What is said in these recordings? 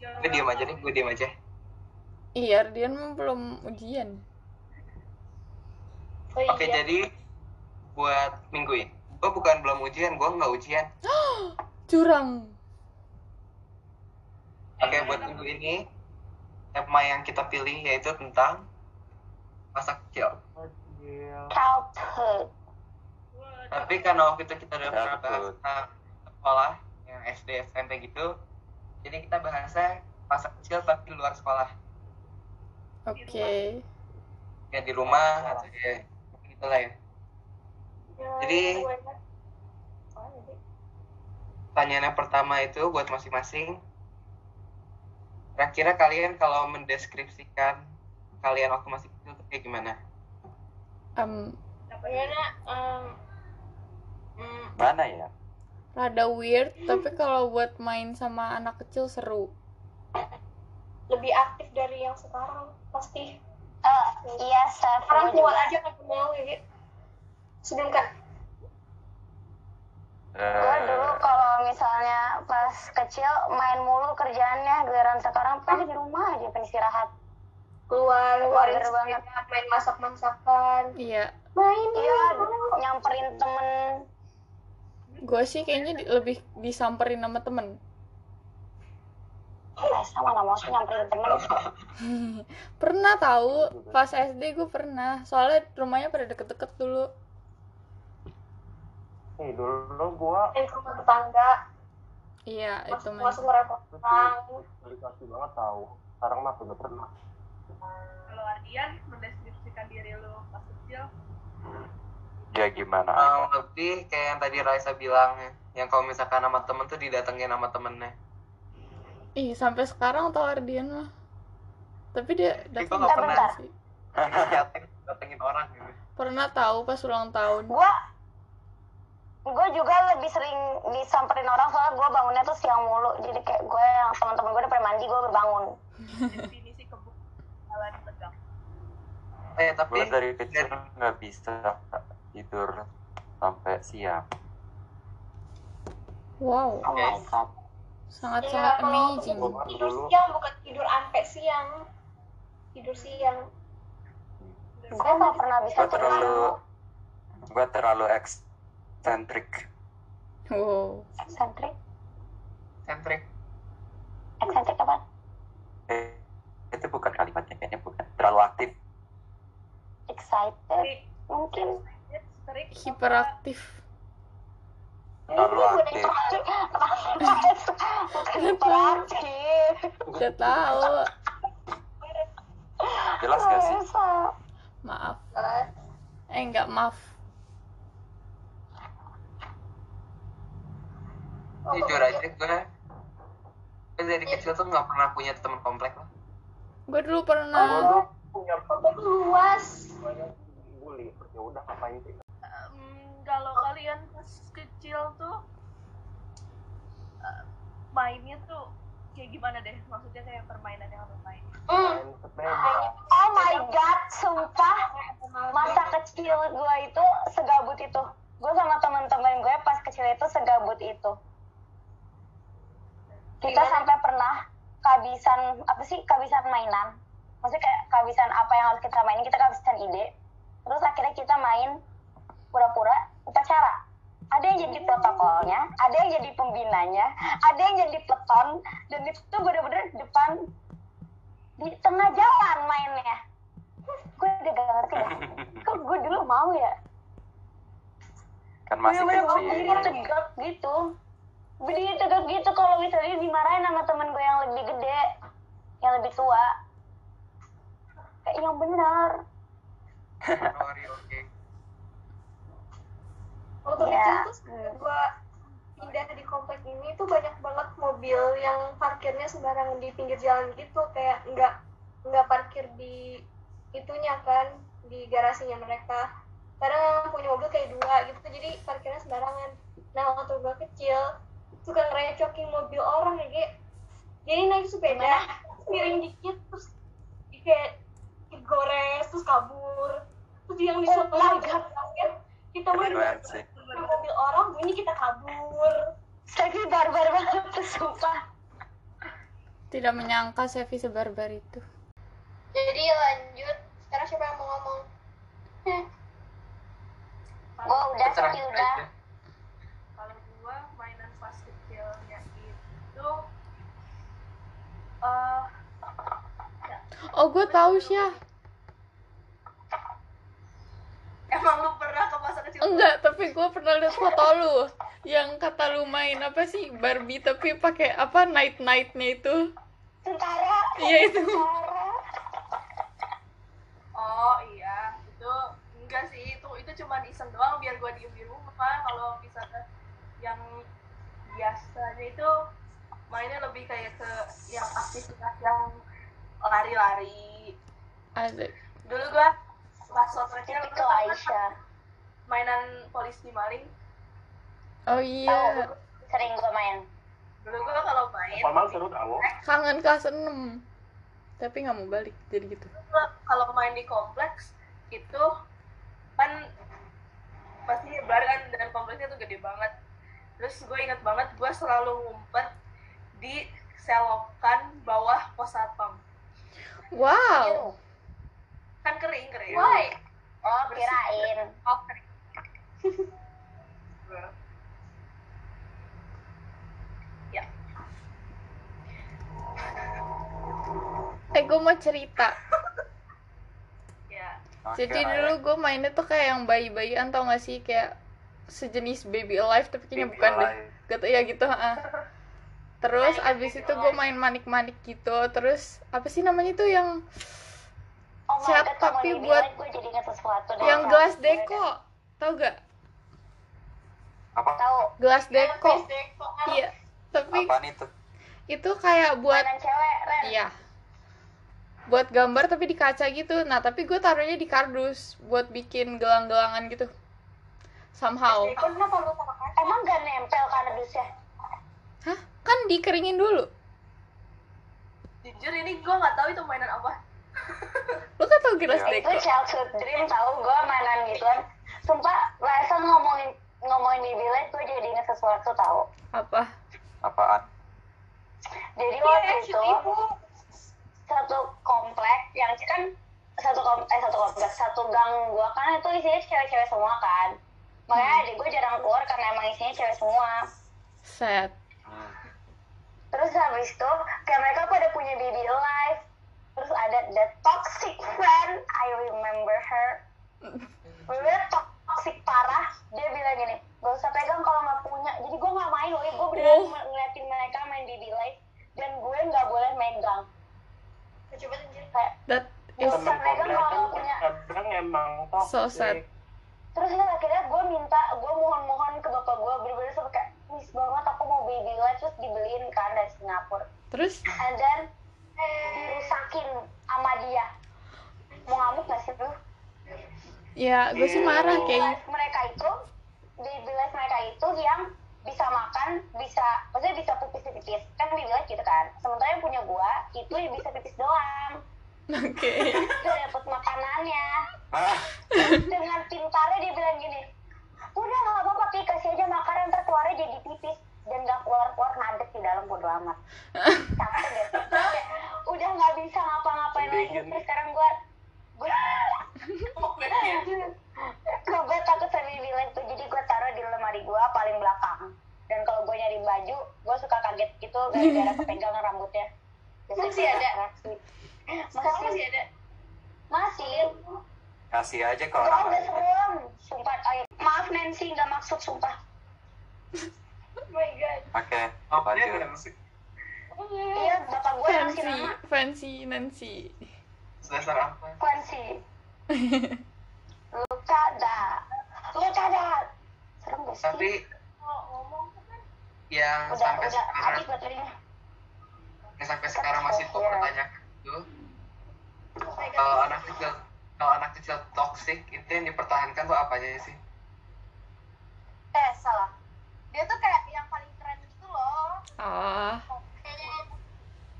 Gue diem aja deh, gue diem aja. Iya, Ardian mah belum ujian. Oh, iya. Oke, jadi buat minggu ini. Gue bukan belum ujian, gue nggak ujian. Curang. Oke, buat minggu ini, tema yang kita pilih yaitu tentang masa kecil. Childhood. Tapi karena waktu itu kita udah pernah bahas tentang sekolah, yang SD, SMP gitu, jadi kita bahasnya masa kecil tapi di luar sekolah. Oke. Ya di rumah atau ya gitu lah ya. Ya, Jadi- jadi. Pertanyaan yang pertama itu buat masing-masing. Kira-kira kalian kalau mendeskripsikan kalian waktu masih kecil tuh kayak gimana? Em, Bagaimana? em, mm, Mana ya? Rada weird, tapi kalau buat main sama anak kecil seru. lebih aktif dari yang sekarang pasti Eh, iya, sekarang keluar aja kan mau ya gitu. sebelum kan Gue Eh, dulu kalau misalnya pas kecil main mulu kerjaannya, giliran sekarang pengen di rumah aja, pengen istirahat. keluar keluarin Mager banget. main masak masakan Iya. main Iya, ya nyamperin temen. Gue sih kayaknya di- lebih disamperin sama temen. Eh, sama mana mau sih nyamperin temen. pernah tahu pas SD gue pernah. Soalnya rumahnya pada deket-deket dulu. Nih dulu gua main ke rumah tetangga Iya, itu main. masuk dikasih banget tahu. Sekarang mah udah pernah. kalau Ardian mendeskripsikan diri lu pas kecil ya gimana? Kurang lebih kayak yang tadi Raisa bilang ya, yang kalau misalkan sama temen tuh didatengin sama temennya. Ih, sampai sekarang tau Ardian mah. Tapi dia gua nggak pernah. sih. Dateng, datengin orang gitu. Pernah tahu pas ulang tahun. Gue gue juga lebih sering disamperin orang soalnya gue bangunnya tuh siang mulu jadi kayak gue yang teman-teman gue udah pada mandi gue baru bangun definisi kebun jalan tegang Eh tapi Gue dari kecil nggak bisa tidur sampai siang. Wow, oh sangat-sangat Ya, kalau amazing. tidur siang bukan tidur sampai siang tidur siang gue nggak pernah bisa tidur terlalu, gue terlalu eksentrik. Wow. eksentrik sentrik. eksentrik apa Eh, itu bukan kalimatnya kayaknya bukan. Terlalu aktif. excited mungkin strik, Hiperaktif. Terlalu aktif. bukan hiperaktif Udah tahu. Jelas gak sih? Maaf. apa? Eh, enggak maaf. Oh, Jujur aja gue, gue dari kecil tuh nggak pernah punya teman komplek lah. Gue dulu pernah. dulu punya Komplek luas banyak bully. Ya udah ngapain sih? Kalau kalian pas kecil tuh eh, mainnya tuh kayak gimana deh maksudnya kayak permainan yang lo main Hmm. Main sepeda. Oh my god, sumpah masa kecil gue itu segabut itu. Gue sama teman-teman gue pas kecil itu segabut itu. Kita Gimana? sampai pernah kehabisan apa sih kehabisan mainan. Maksudnya kayak kehabisan apa yang harus kita mainin, kita kehabisan ide. Terus akhirnya kita main pura-pura upacara. Ada yang jadi protokolnya, ada yang jadi pembinanya, ada yang jadi peton, dan itu tuh bener-bener depan di tengah jalan mainnya. Gue udah gak ngerti dah. Kok gue dulu mau ya? Kan masih Bener-bener mau kecil. berdiri tegak gitu. Berdiri tegak gitu kalau misalnya dimarahin sama temen gue yang lebih gede, yang lebih tua. Kayak yang benar. Sorry, oke. Waktu Iya. kecil tuh gua pindah di komplek ini tuh banyak banget mobil yang parkirnya sembarangan di pinggir jalan gitu kayak nggak nggak parkir di itunya kan di garasinya mereka. Kadang punya mobil kayak dua gitu jadi parkirnya sembarangan. Nah waktu gue kecil suka ngerecokin mobil orang ya kayak jadi naik sepeda miring dikit terus kayak digores terus kabur. Terus yang disuruh Oh my God. Kita mau sih. mobil orang bunyi kita kabur Tapi barbar banget tuh sumpah. Tidak menyangka Sevi sebarbar itu. jadi lanjut sekarang siapa yang mau ngomong Gua udah Terserah tapi kita udah. kalau gua mainan pas kecilnya itu eh Oh, gue tahu Syah. Emang lu pernah ke masa kecil Enggak, tapi gue pernah lihat foto lu. Yang kata lu main apa sih? Barbie tapi pakai apa? Night nightnya itu. Tentara. Iya, itu. Tentara. oh iya. Itu enggak sih. Itu itu cuma iseng doang biar gua diem di rumah. Kalau misalnya yang biasanya itu mainnya lebih kayak ke yang aktivitas yang lari-lari. Dulu gua pas waktu kecil Itu Aisyah. mainan polisi maling Oh iya. Sering gua main. dulu gua kalau main Paman seru tahu. Kangen kelas 6. Tapi nggak mau balik jadi gitu. kalau main di kompleks itu kan pasti bar kan dan kompleksnya tuh gede banget terus gue inget banget gue selalu ngumpet di selokan bawah pos satpam Wow. Kan kering kering why Oh, kirain. oh kering ya Eh gue mau cerita. ya Jadi dulu gue mainnya tuh kayak yang bayi-bayian tau gak sih kayak sejenis baby alive tapi kayaknya Baby bukan deh. alive. Gitu ya gitu. ah. Terus abis itu gue main manik-manik gitu. Terus apa sih namanya tuh yang Oh my Siap, God, tapi buat- yang gelas deko, tau gak? Apa? Tahu. Gelas deko. Iya. Tapi Apaan itu? itu kayak buat Mainan cewek, Ren. Iya. Buat gambar tapi di kaca gitu. Nah, tapi gue taruhnya di kardus buat bikin gelang-gelangan gitu. Somehow. Emang gak nempel kardusnya? Hah? Kan dikeringin dulu. jujur ini gue nggak tahu itu mainan apa Lu kan tau gelas Iya. deko? Itu childhood dream tahu gue mainan gituan. Sumpah, rasa ngomongin ngomongin di bilet gue jadi ingat sesuatu tahu. Apa? Apaan? Jadi Iya, waktu itu satu komplek yang kan satu kom eh satu komplek satu gang gua kan itu isinya cewek-cewek semua kan. Makanya adik gue jarang keluar karena emang isinya cewek semua. Set. Hmm. Terus habis itu kayak mereka pada punya baby life. Terus ada the toxic friend, I remember her. Bener toxic parah. Dia bilang gini, gak usah pegang kalau nggak punya. Jadi gue nggak main loh, gue beneran Oh. ng- ngeliatin mereka main baby life dan gue nggak boleh megang. coba Kayak That is usah megang komplek kalau nggak punya. emang So toxic. sad. Terus akhirnya gue minta, gue mohon-mohon ke bapak gue bener-bener sampai kayak, please banget aku mau baby life terus dibeliin kan dari Singapura. terus And then dirusakin sama dia. Mau ngamuk gak sih lu? ya gue sih marah Baby kayak life mereka itu, baby life mereka itu yang bisa makan, bisa, maksudnya bisa pipis-pipis. Kan baby life gitu kan. Sementara yang punya gua, itu yang bisa pipis doang. oke. Udah dapet makanannya. Ah, Dengan pintarnya dia bilang gini, udah gak apa-apa, kasih aja makanan, ntar keluarnya jadi pipis. Dan gak keluar-keluar ngadek di dalam bodo amat. Capek deh. Udah gak bisa ngapa-ngapain lagi. Terus sekarang gua, gua, gue takut sama baby life tuh jadi gue taruh di lemari gue paling belakang. Dan kalau gue nyari baju gue suka kaget gitu gara-gara kepegang rambutnya. Biasanya Masih ada? masih sekarang masih ada. Masih. Kasih aja orang udah serem. Sumpah ayo. Maaf Nancy nggak maksud sumpah oh my god. Oke, Oh, lanjut. bilang sih. iya bapak gue fancy nama fancy Nancy. Dasar apa? Fancy. Luka dah luka dah serem gak sih? Tapi oh, ngomong kan yang udah sampai udah sekarang yang sampai sekarang masih Iya. kok pertanyaan itu kalau anak kecil kalau anak kecil toxic itu yang dipertahankan tuh apa aja sih? Eh salah dia tuh kayak yang paling keren gitu loh. Ah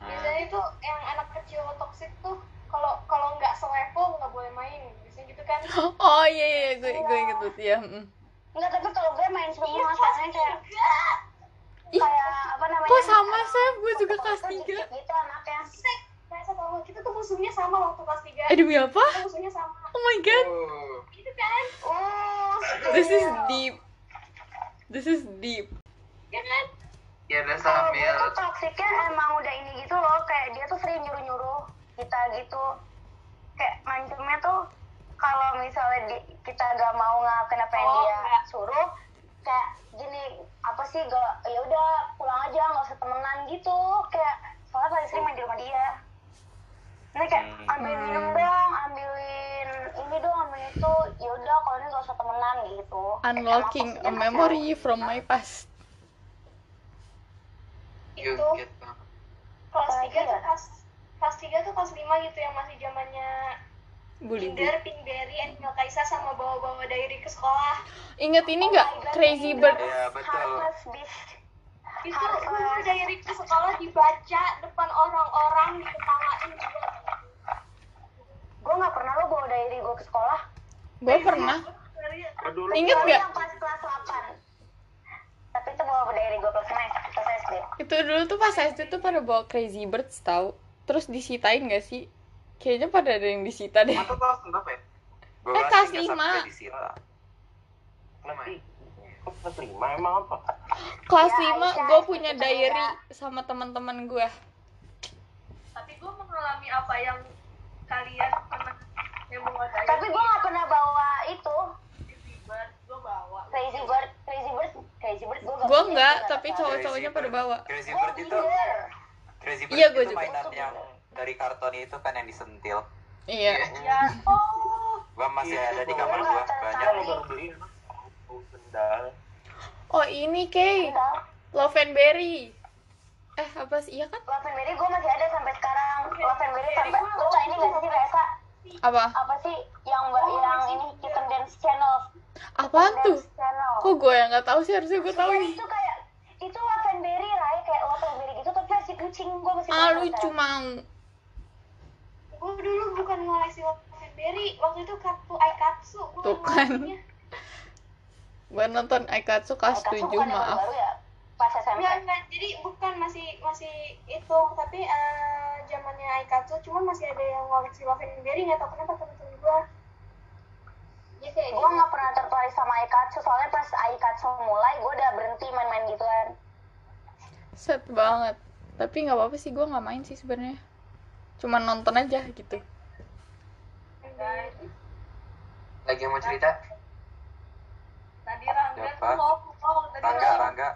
biasanya itu yang anak kecil toxic tuh kalau kalau nggak selevel nggak boleh main. Biasanya gitu kan. Oh iya iya gue gue inget tuh ya mm. enggak tapi kalau gue main semua Iya, soalnya kayak kayak apa namanya? kok sama Chef? Gue juga kelas Tuh tiga. dikit gitu anaknya. Kayak satu orang kita tuh musuhnya sama waktu kelas tiga. Eh demi apa? Kita musuhnya sama. Oh my god. Oh gitu kan? Oh this is deep this is deep. Ya kan? Ya udah kalau gue sambil tuh toksiknya emang udah ini gitu loh kayak dia tuh sering nyuruh nyuruh kita gitu. Kayak ngancemnya tuh kalau misalnya di- kita gak mau ngelakuin apa yang Oh, dia enggak. suruh kayak gini apa sih gak ya udah pulang aja nggak usah temenan gitu. Kayak soalnya paling sering main di rumah dia. Ini kayak Hmm. ambilin minum dong itu ya udah kalau ini gak usah temenan gitu. Unlocking a memory from my past. You itu. get them. kelas tiga tuh ya? kelas kelas tiga tuh kelas lima gitu yang masih zamannya Tinder, Pinkberry, Animal Kaisa sama bawa-bawa diary ke sekolah. Inget ini Oh nggak my God, crazy bird. Iya, betul. Itu Harus. bawa diary ke sekolah dibaca depan orang-orang diketawain juga. Gue nggak pernah lo bawa diary gue ke sekolah gue pernah. Dari- nggak? pas kelas 8 tapi itu bawa diary gue kelas 5 kelas SD itu dulu tuh pas SD tuh pada bawa crazy birds tau. Terus disitain gak sih? Kayaknya pada ada yang disita deh. Mata kelas berapa ya? Eh, kelas lima. kelas lima emang apa? Kelas Ya, 5 Aisyah, gue punya itu diary juga. sama teman-teman gue tapi gue mengalami apa yang kalian pernah tapi gue nggak pernah bawa itu. Crazy Bird gue bawa. Crazy bird crazy bird crazy bird gue gue enggak tapi cowok-cowoknya pada bawa. Crazy oh Bird itu Crazy Bird Iya, gua itu juga. mainan yang dari karton itu kan yang disentil. iya. Ya oh. Gua masih Iya, ada di kamar gua tertarik. banyak. kalau baru beli sendal oh ini Kay. Love and berry. Eh apa sih? Iya kan? Love and Berry gue masih ada sampai sekarang. Love and Berry sampai lo ini gak sih Resa apa? Apa sih yang mbak yang ini Kitten Dance Channel? Apaan tuh? Dance Channel. Kok gue yang nggak tahu sih? Harusnya gue tahu Iya, itu kayak itu Love and Berry Rai. Kayak Love and Berry gitu tapi versi kucing. Gue masih ah lucu mau gue dulu bukan ngoleksi Berry. Waktu itu kartu Aikatsu. Gua Tuh kan. gue nonton Aikatsu kelas Aikatsu 7 bukan yang maaf. baru ya? Pas SMP Enggak, enggak. Jadi bukan masih masih itu, tapi eh, zamannya Aikatsu, cuman masih ada yang ngoleksi Love and Berry nggak tahu kenapa temen-temen gue. Ya kayak gue nggak pernah tertarik sama Aikatsu soalnya pas Aikatsu mulai gue udah berhenti main-main gituan set banget. Tapi nggak apa-apa sih gue nggak main sih sebenarnya. Cuma nonton aja gitu. Lagi yang mau cerita? Tadi Rangga Siapa? tuh mau mau tadi Rangga, Rangga.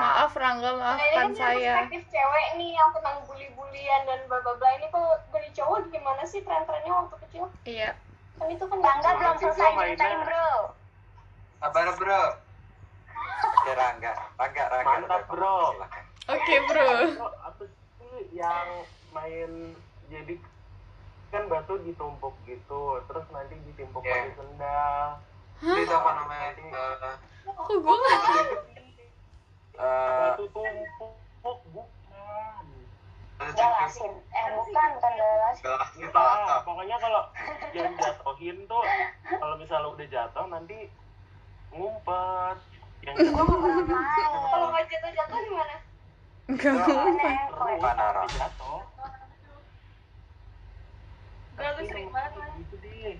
maaf Rangga Nah, ini maafkan kan saya perspektif cewek nih yang tentang bully-bulian dan bla bla bla ini kalau dari cowok gimana sih tren-trennya waktu kecil? iya Kan itu kan Rangga belum selesai ceritain bro Sabar bro. Oke, Rangga. Rangga, Rangga. Mantap, bro. oke bro Itu apa sih yang main jadi kan batu ditumpuk gitu terus nanti ditimpuk Iya. pakai sendal Itu apa namanya? Eh, kok gue nggak tahu? Eh, batu tumpuk bukan. ada galasin eh bukan bukan galasin Galasin Palaka. pokoknya kalau yang jatuhin tuh kalau misalnya udah jatuh nanti ngumpet. Yang gue pernah main kalau nggak jatuh-jatuh gimana? nggak Aneh, terus kok. Panara. jatuh. Gue sering banget main gitu deh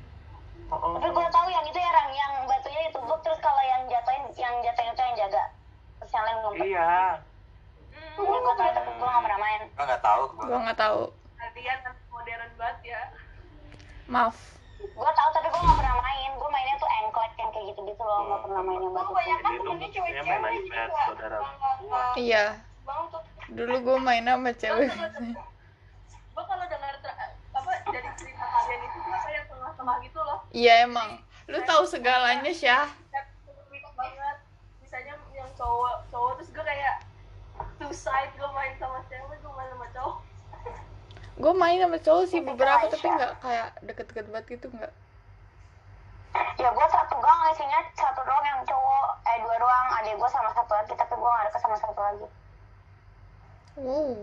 ngumpet iya ya gue tahu tapi gue nggak pernah main. Gua nggak tahu. gue Gua. nggak tahu. Kalian modern banget ya. Maaf. Gue tahu tapi gue nggak pernah main. Gue mainnya tuh engklek yang kayak gitu gitu loh. Nggak pernah main yang Gue batu kebanyakan itu temennya iPad, nggak saudara. iya. Dulu gue main sama cewek. gue kalau dengar tra- apa dari cerita kalian itu gue kayak tengah-tengah gitu loh. Iya emang. Lu tahu segalanya Syah spesifik banget misalnya yang cowok cowok terus gue kayak two side gue main sama cewek gue main sama cowok. Gue main sama cowok sih Tapi beberapa tapi nggak kayak deket-deket banget gitu nggak. Ya gue satu gang isinya satu doang yang cowok. Eh dua doang. Adik gue sama satu lagi tapi gue gak deket sama satu lagi. Wow.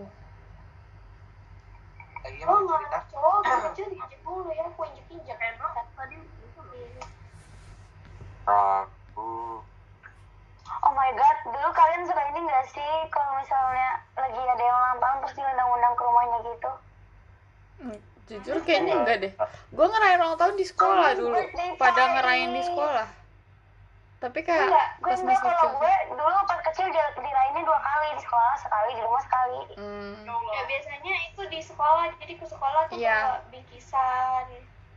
Lagi oh cerita cowok kecil diinjek mulu ya. Aku injek injek enak tadi itu ragu oh my god dulu kalian suka ini gak sih? Kalau misalnya lagi ada yang ulang tahun terus diundang-undang ke rumahnya gitu. Hmm, jujur kayaknya enggak deh. Gue ngerayain ulang tahun di sekolah dulu. pada ngerayain di sekolah. Tapi kayak enggak gue pas masih kalau kecil. gue dulu pas kecil di- dirayainnya dua kali di sekolah sekali di rumah sekali. Hmm, ya biasanya itu di sekolah. Jadi ke sekolah tuh Iya. bawa bingkisan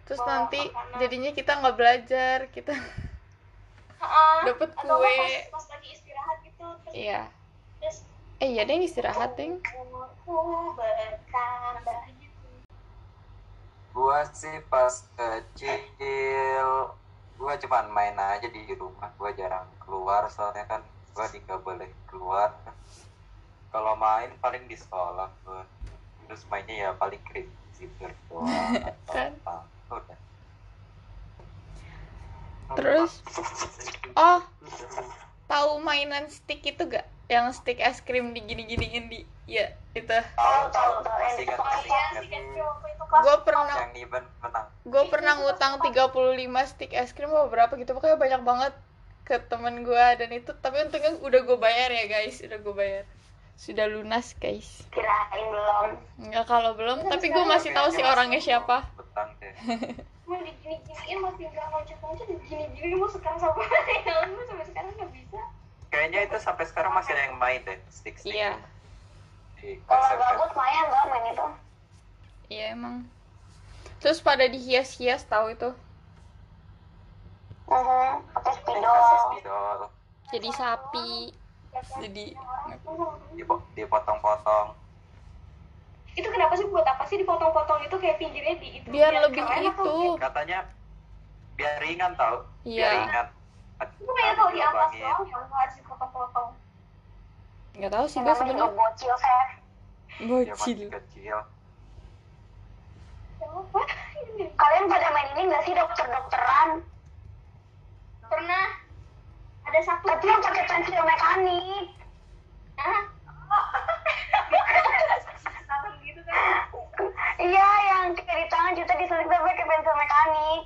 terus nanti makanan. jadinya kita nggak belajar kita Atau nggak kue. pas, pas lagi istirahat gitu terus, iya. terus eh iya deh istirahat bertambah gitu. Gua sih pas kecil gua cuman main aja di rumah. Gua jarang keluar soalnya kan gua nggak boleh keluar. Kalau main paling di sekolah gua. Terus mainnya ya paling bird doang atau Kan. apa. Udah terus oh tahu mainan stick itu gak? Yang stick es krim digini-giniin di ya itu. Tahu tahu yang di gue pernah gue pernah ngutang 35 stick es krim apa berapa gitu. Pokoknya banyak banget ke temen gue dan itu. Tapi untungnya udah gue bayar ya guys. Udah gue bayar sudah lunas guys. Kirain belum. Nggak kalau belum tapi gue masih tahu sih orangnya siapa. digini-giniin masih loncat-loncat digini-gini mau sekarang lu sampai sekarang nggak bisa. Kayaknya itu sampai sekarang masih ada yang main deh stick stick iya kalau gabut main gak main itu. Iya emang. Terus pada dihias-hias tahu itu? Mhm, pakai spidol. Spidol. jadi sapi jadi Dipo- dipotong-potong. Itu kenapa sih? Buat apa sih dipotong-potong itu kayak pinggirnya di itu biar lebih keren atau itu. katanya biar ringan tau. Biar iya ringan. Gue pengen tahu di atas doang yang harus dipotong-potong. nggak tahu sih gue sebenarnya bocil Seth dia bocil. kecil. Kenapa? kalian pada main ini gak sih dokter-dokteran? Pernah ada satu tapi yang pakai pensil mekanik. Hah? Gitu kan. iya yang kayak di tangan kita disuntik tapi pakai pensil mekanik.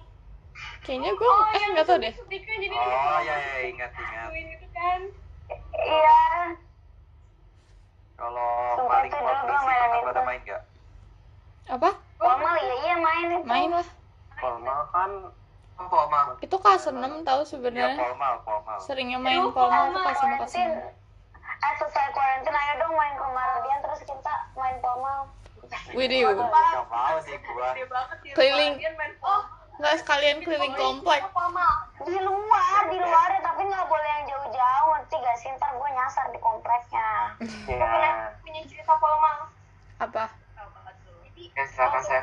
Kayaknya gue Oh, eh nggak tahu deh. jadi oh ya ya ingat ingat. Gitu kan. iya. Kalau paling itu. pada main gak apa? Formal ya iya main itu. Main lah. Formal kan oma itu kelas 6 tahu ya sebenarnya formal formal seringnya main formal tuh formal, pas sama kelas Karantin, 6 eh selesai karantin ayo dong main ke rumah Rodian terus kita main formal. Widih, gak mau sih gua. Gede banget ya. Keliling. Oh, nggak sekalian keliling komplek. di luar di luar ya tapi nggak boleh yang jauh-jauh. Ngerti gak sih? Ntar gue nyasar di kompleknya Gue ya pernah punya cerita formal. apa? Jadi waktu,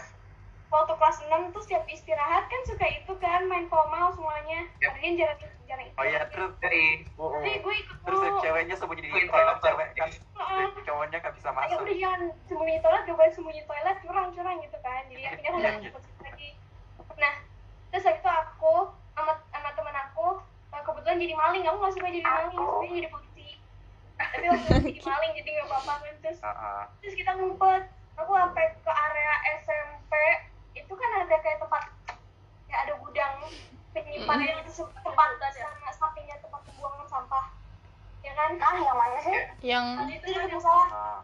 waktu kelas 6 tuh setiap istirahat kan suka itu kan main formal semuanya. Yap. Adrian jarang jarang ikut. oh iya terus dari Tapi gue ikut terus dulu. ceweknya sembunyi di toilet cewek kan Heeh. cowoknya gak bisa masuk udah jangan sembunyi toilet, coba sembunyi toilet, curang-curang gitu kan. Jadi akhirnya aku gak ikut lagi. Nah, terus itu aku sama sama temen aku eh, kebetulan jadi maling. Aku gak suka jadi maling, sebenarnya jadi polisi. Tapi waktu itu jadi maling jadi gak apa-apa kan. Terus Heeh. terus kita ngumpet. Aku sampai ke area SMP itu kan ada kayak tempat kayak ada gudang penyimpanan itu se- tempat sama sampingnya tempat pembuangan sampah. Ya kan? ah yang mana sih. Yang Itu dekat musola. Nah,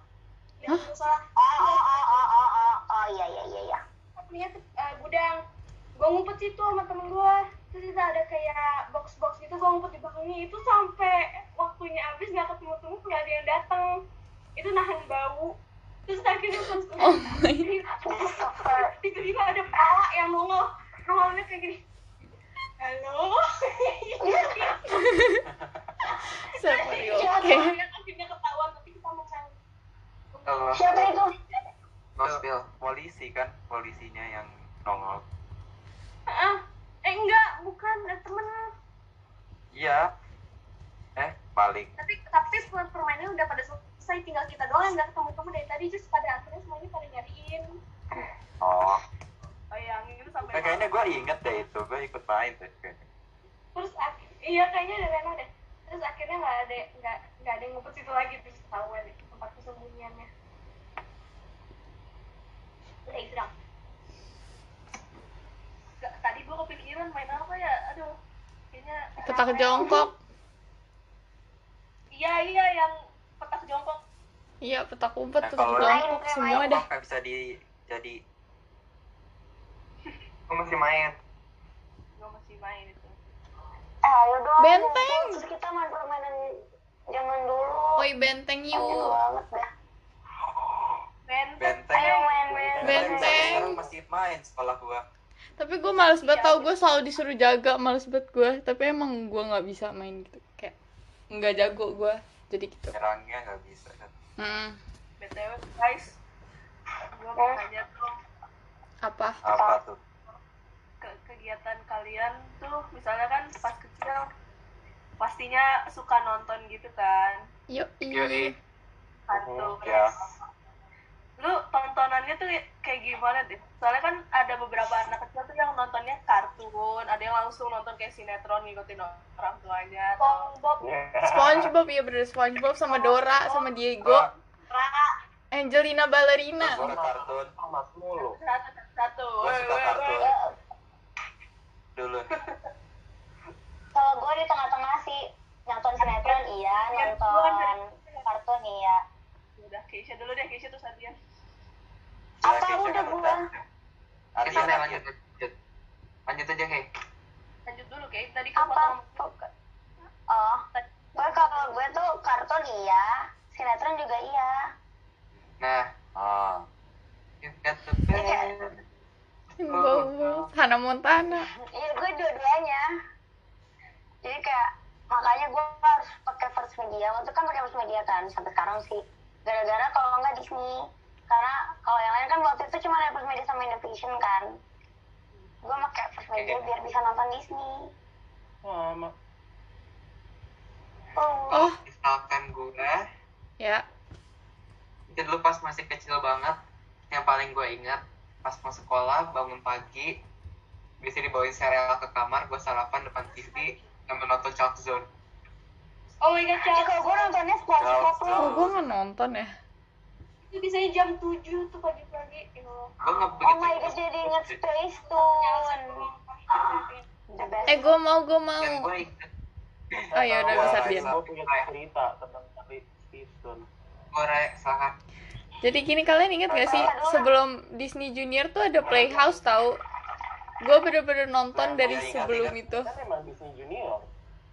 Dekat musola. oh oh oh oh oh oh oh iya iya iya iya. Punya uh, gudang. Gue ngumpet situ sama temen gue terus kita ada kayak box box gitu gue ngumpet di belakangnya. Itu sampai waktunya habis nggak ketemu temu nggak ada yang datang. Itu nahan bau terus akhirnya pas oh my Christopher tiba-tiba ada pala yang nongol nongolnya kayak gini halo seperti Iya, oke akhirnya akhirnya ketahuan tapi kita mencari Oh, siapa itu gospel polisi kan polisinya yang nongol ah eh enggak bukan eh, temen iya eh paling tapi tapi per- permainannya udah pada selesai tinggal kita doang yang nggak ketemu ketemu dari tadi just pada akhirnya semuanya pada nyariin oh bayangin itu sampai Nah, kayaknya gue inget deh itu gue ikut main deh kayaknya. terus ak- iya kayaknya ada Reno deh terus akhirnya nggak ada nggak nggak ada yang ngumpet situ lagi terus ketahuan deh tempat persembunyiannya udah itu dong Gak, tadi gue kepikiran main apa ya aduh kayaknya petak jongkok iya iya yang petak jongkok iya petak umpet Nah, petak kalau- jongkok semua deh Kok nggak bisa di jadi Gue masih main. gue masih main itu Eh, ayo dong. Benteng. Terus kita main permainan zaman dulu. Oi benteng Seru yuk banget dah. benteng benteng Ayo main benteng. Benteng. sekarang masih main sekolah gue tapi gue males selalu disuruh jaga males banget gue tapi emang gue nggak bisa main gitu. Kayak nggak jago gue jadi gitu. Nyerangnya nggak bisa kan? Hmm, btw guys. Gue mau tanya dong apa? Apa tuh? Ke kegiatan kalian tuh misalnya kan pas kecil pastinya suka nonton gitu kan? Yuk Yoi. kartun ya. lu tontonannya tuh kayak gimana deh soalnya kan ada beberapa anak kecil tuh yang nontonnya kartun ada yang langsung nonton kayak sinetron ngikutin orang tuanya atau SpongeBob. SpongeBob ya bener SpongeBob sama Dora sama Diego. Angelina Ballerina. Gue kartun. Sama mulu. Satu satu gue suka kartun. dulu nih. Kalau gue di tengah-tengah sih nonton sinetron iya, nonton kartun iya. udah Keisha dulu deh Keisha tuh Sadian Ya, Apa udah gua? Ardian. lanjut, lanjut. Lanjut aja, Hei. lanjut dulu kayak tadi kan Apa? potong Oh, gue kalau gue tuh kartun iya, sinetron juga iya. Nah, Ah, you got the best. Bobo Hannah Montana Iya, gue dua-duanya. Jadi kayak makanya gue harus pakai first media. Waktu kan pakai first media kan sampai sekarang sih. Gara-gara kalau nggak Disney. Karena kalau yang lain kan waktu itu cuma ada first media sama Indovision kan. Gue pakai first media biar bisa nonton Disney. Oh, oh Misalkan gue, ya itu dulu pas masih kecil banget, yang paling gue ingat, pas mau sekolah, bangun pagi, bisa dibawain sereal ke kamar, gue sarapan depan TV, dan menonton Chalk Zone. oh my god Cak. kalau gue nontonnya SpongeBob oh gue nggak nonton ya itu biasanya jam 7 tuh pagi-pagi Ya Allah. Oh my god, jadi inget Space Tune. Eh gue mau gue mau oh ya udah besar dia gue punya cerita tentang Stephen gue re- salah. Jadi gini kalian inget gak sih sebelum Disney Junior tuh ada Playhouse tahu? Gue bener-bener nonton dari sebelum itu. kan emang Disney Junior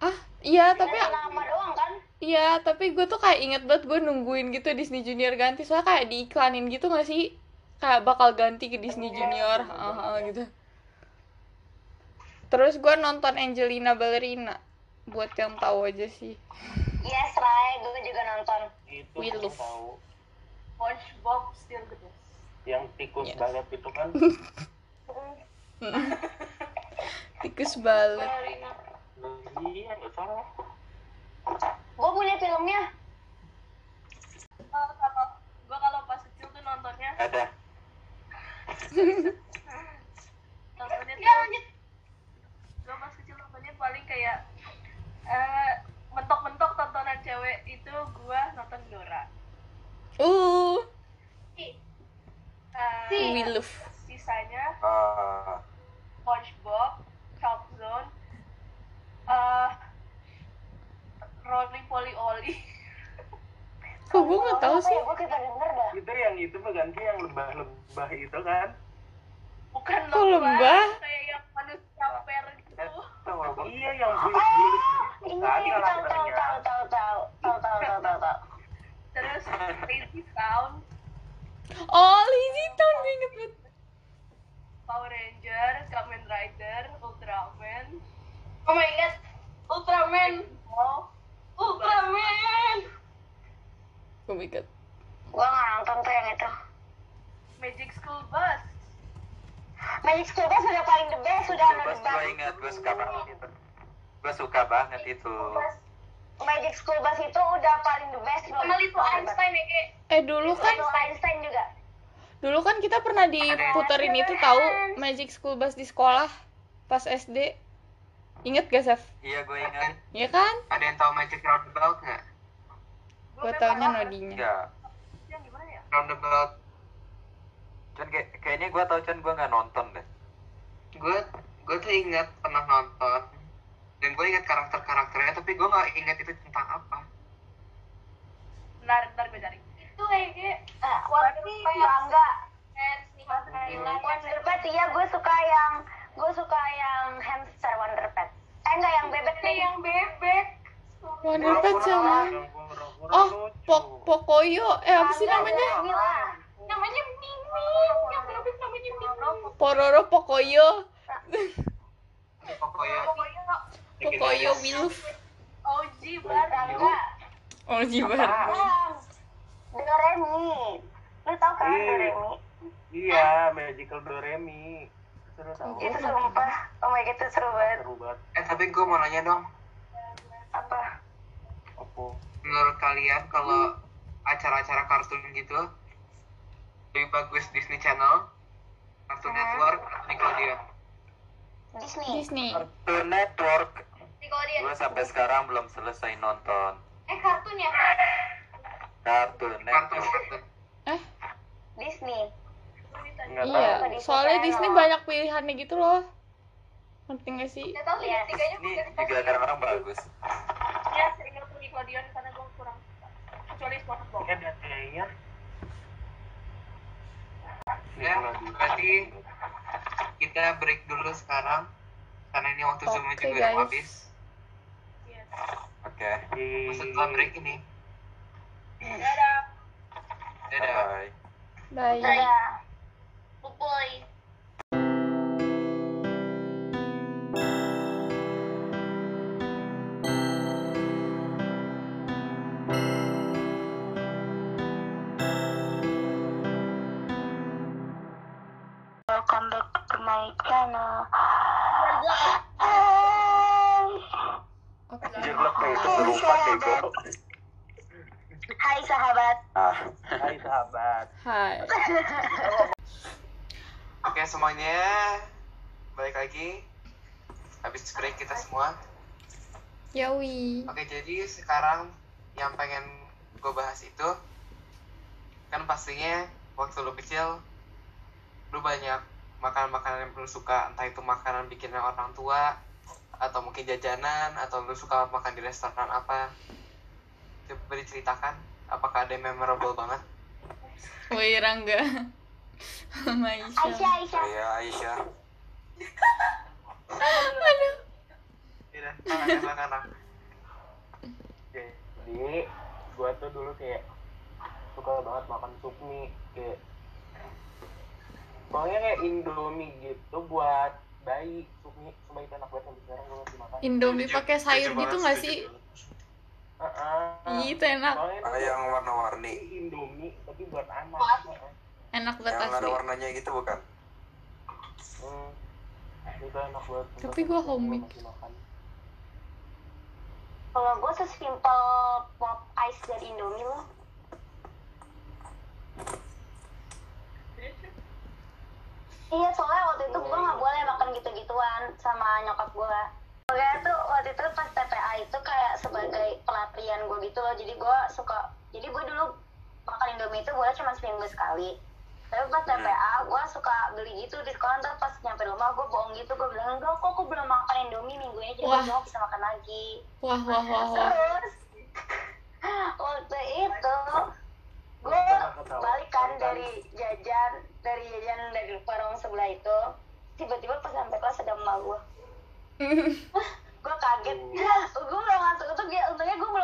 Ah iya tapi nama doang kan? Iya tapi gue tuh kayak inget banget gue nungguin gitu Disney Junior ganti soalnya kayak diiklanin gitu gak sih? Kayak bakal ganti ke Disney Junior ah, ah, gitu. Terus gue nonton Angelina Ballerina buat yang tahu aja sih. Yes, Rai, gue juga nonton. itu We yang love. tahu SpongeBob still the best yang tikus Yes. banget itu kan Tikus balet. Ballerina. iya salah Gue punya filmnya. Oh, kalau gue kalau pas kecil tuh nontonnya ada nontonnya Ya tuh lanjut. gue pas kecil nontonnya paling kayak eh mentok-mentok tontonan cewek itu gue nonton Dora Uh, Eh, we love. sisanya Ah, SpongeBob, Chalk Zone, eh Rolly Polly Olly. Kok gue nggak tahu Apa sih? ya? Gue kita denger dah. itu yang itu bukan sih yang lebah-lebah itu kan Bukan Kok lembah? kayak yang manusia per gitu. iya yang Ini tahu tahu tahu karakternya tahu tahu tahu tahu tahu tahu tahu tahu. Terus Lazy Town, Oh, Lazy Town gue inget banget. Power Ranger, Kamen Rider, Ultraman, Oh my god. Ultraman. Oh, Ultraman. Oh my god. Gue nggak nonton tuh yang itu. Magic School Bus. Magic School Bus sudah paling the best, sudah Bus the gue ingat gue suka banget itu gue suka banget itu Magic School Bus itu udah paling the best sama Little Einstein ya kayak Eh dulu kan Little Einstein juga. dulu kan kita pernah diputerin itu tahu Magic School Bus di sekolah pas SD. Ingat gak, Sef? iya gue ingat Iya kan? Ada yang tahu Magic Roundabout nggak? Gue taunya nodinya. gimana ya? Roundabout. Chan kayak kayaknya gue tau Chan gue nggak nonton deh. Gue gue tuh ingat pernah nonton. Dan gue ingat karakter karakternya tapi gue nggak ingat itu tentang apa. Bentar bentar gue cari itu kayak berarti Pets. bangga. Wonder Pet iya gue suka yang gue suka yang hamster Wonder Pet. Eh enggak yang bebek nih. yang bebek Wonder Pet sama Yang Oh. Pok Pocoyo. Eh apa sih namanya? Mila. namanya Mimi yang bebek namanya Mimi Pororo Pocoyo. pokoknya Pocoyo Wilf. OG bar Bangga. Oh, jibar. Bang. Doremi. Lu tau kan Iya. Doremi? Iya, Magical Doremi. Seru tau. Itu sumpah. Oh my god itu seru banget. Seru banget. eh tapi gue mau nanya dong? Apa? menurut kalian kalau acara-acara kartun gitu lebih bagus Disney Channel Cartoon Network atau Nickelodeon Disney. Disney. Cartoon Network Nickelodeon gue sampai sekarang belum selesai nonton eh kartun ya Cartoon kartun Network kartun Eh, Disney. Enggak iya. tahu. Soalnya Disney banyak pilihannya gitu loh. Ngerti gak sih? nggak tahu ini udah juga kadang-kadang bagus ya Nickelodeon karena gue kurang suka kecuali SpongeBob Ini ada kayaknya. ya berarti kita break dulu sekarang karena ini waktu zoomnya Oke, juga udah habis Yes. oke setelah break ini dadah dadah bye Bye. Dadah. Pupuy. Welcome jadi sekarang yang pengen gue bahas itu kan pastinya waktu lu kecil lu banyak makanan-makanan yang lu suka entah itu makanan bikinan orang tua atau mungkin jajanan atau lu suka makan di restoran apa coba diceritakan apakah ada yang memorable banget Woi Rangga. Sama Aisyah. Aisyah Aisyah. saya Aisyah tidak silakan silakan Jadi, gua tuh dulu kayak suka banget makan sup mie kayak pokoknya kayak indomie gitu buat bayi sup mie cuma itu enak banget sampai sekarang gua masih makan Indomie pakai sayur gitu nggak sih? Heeh. Ih, itu enak. Ada yang warna-warni indomie tapi buat anak. Enak banget yang ada warnanya gitu bukan Hmm. itu enak banget Tapi. Masih makan. Kalau gue sesimpel pop ice dari Indomie loh. Iya soalnya waktu itu gue nggak boleh makan gitu-gituan sama nyokap gue. Pokoknya tuh waktu itu pas TPA itu kayak sebagai pelatihan gue gitu loh. Jadi gue suka. Jadi gue dulu makan Indomie itu boleh cuma seminggu sekali. Tapi pas TPA gue suka beli gitu di sekolah ntar pas nyampe rumah gue bohong gitu. Gue bilang enggak kok aku belum makan Indomie minggu ini jadi Wah. gue mau bisa makan lagi. Wah, wah, wah, wah. Terus waktu itu gue balik kan dari jajan dari jajan dari warung sebelah itu tiba-tiba pas sampai kelas ada emak gue gue kaget. Gue belum masuk itu dia untungnya gue belum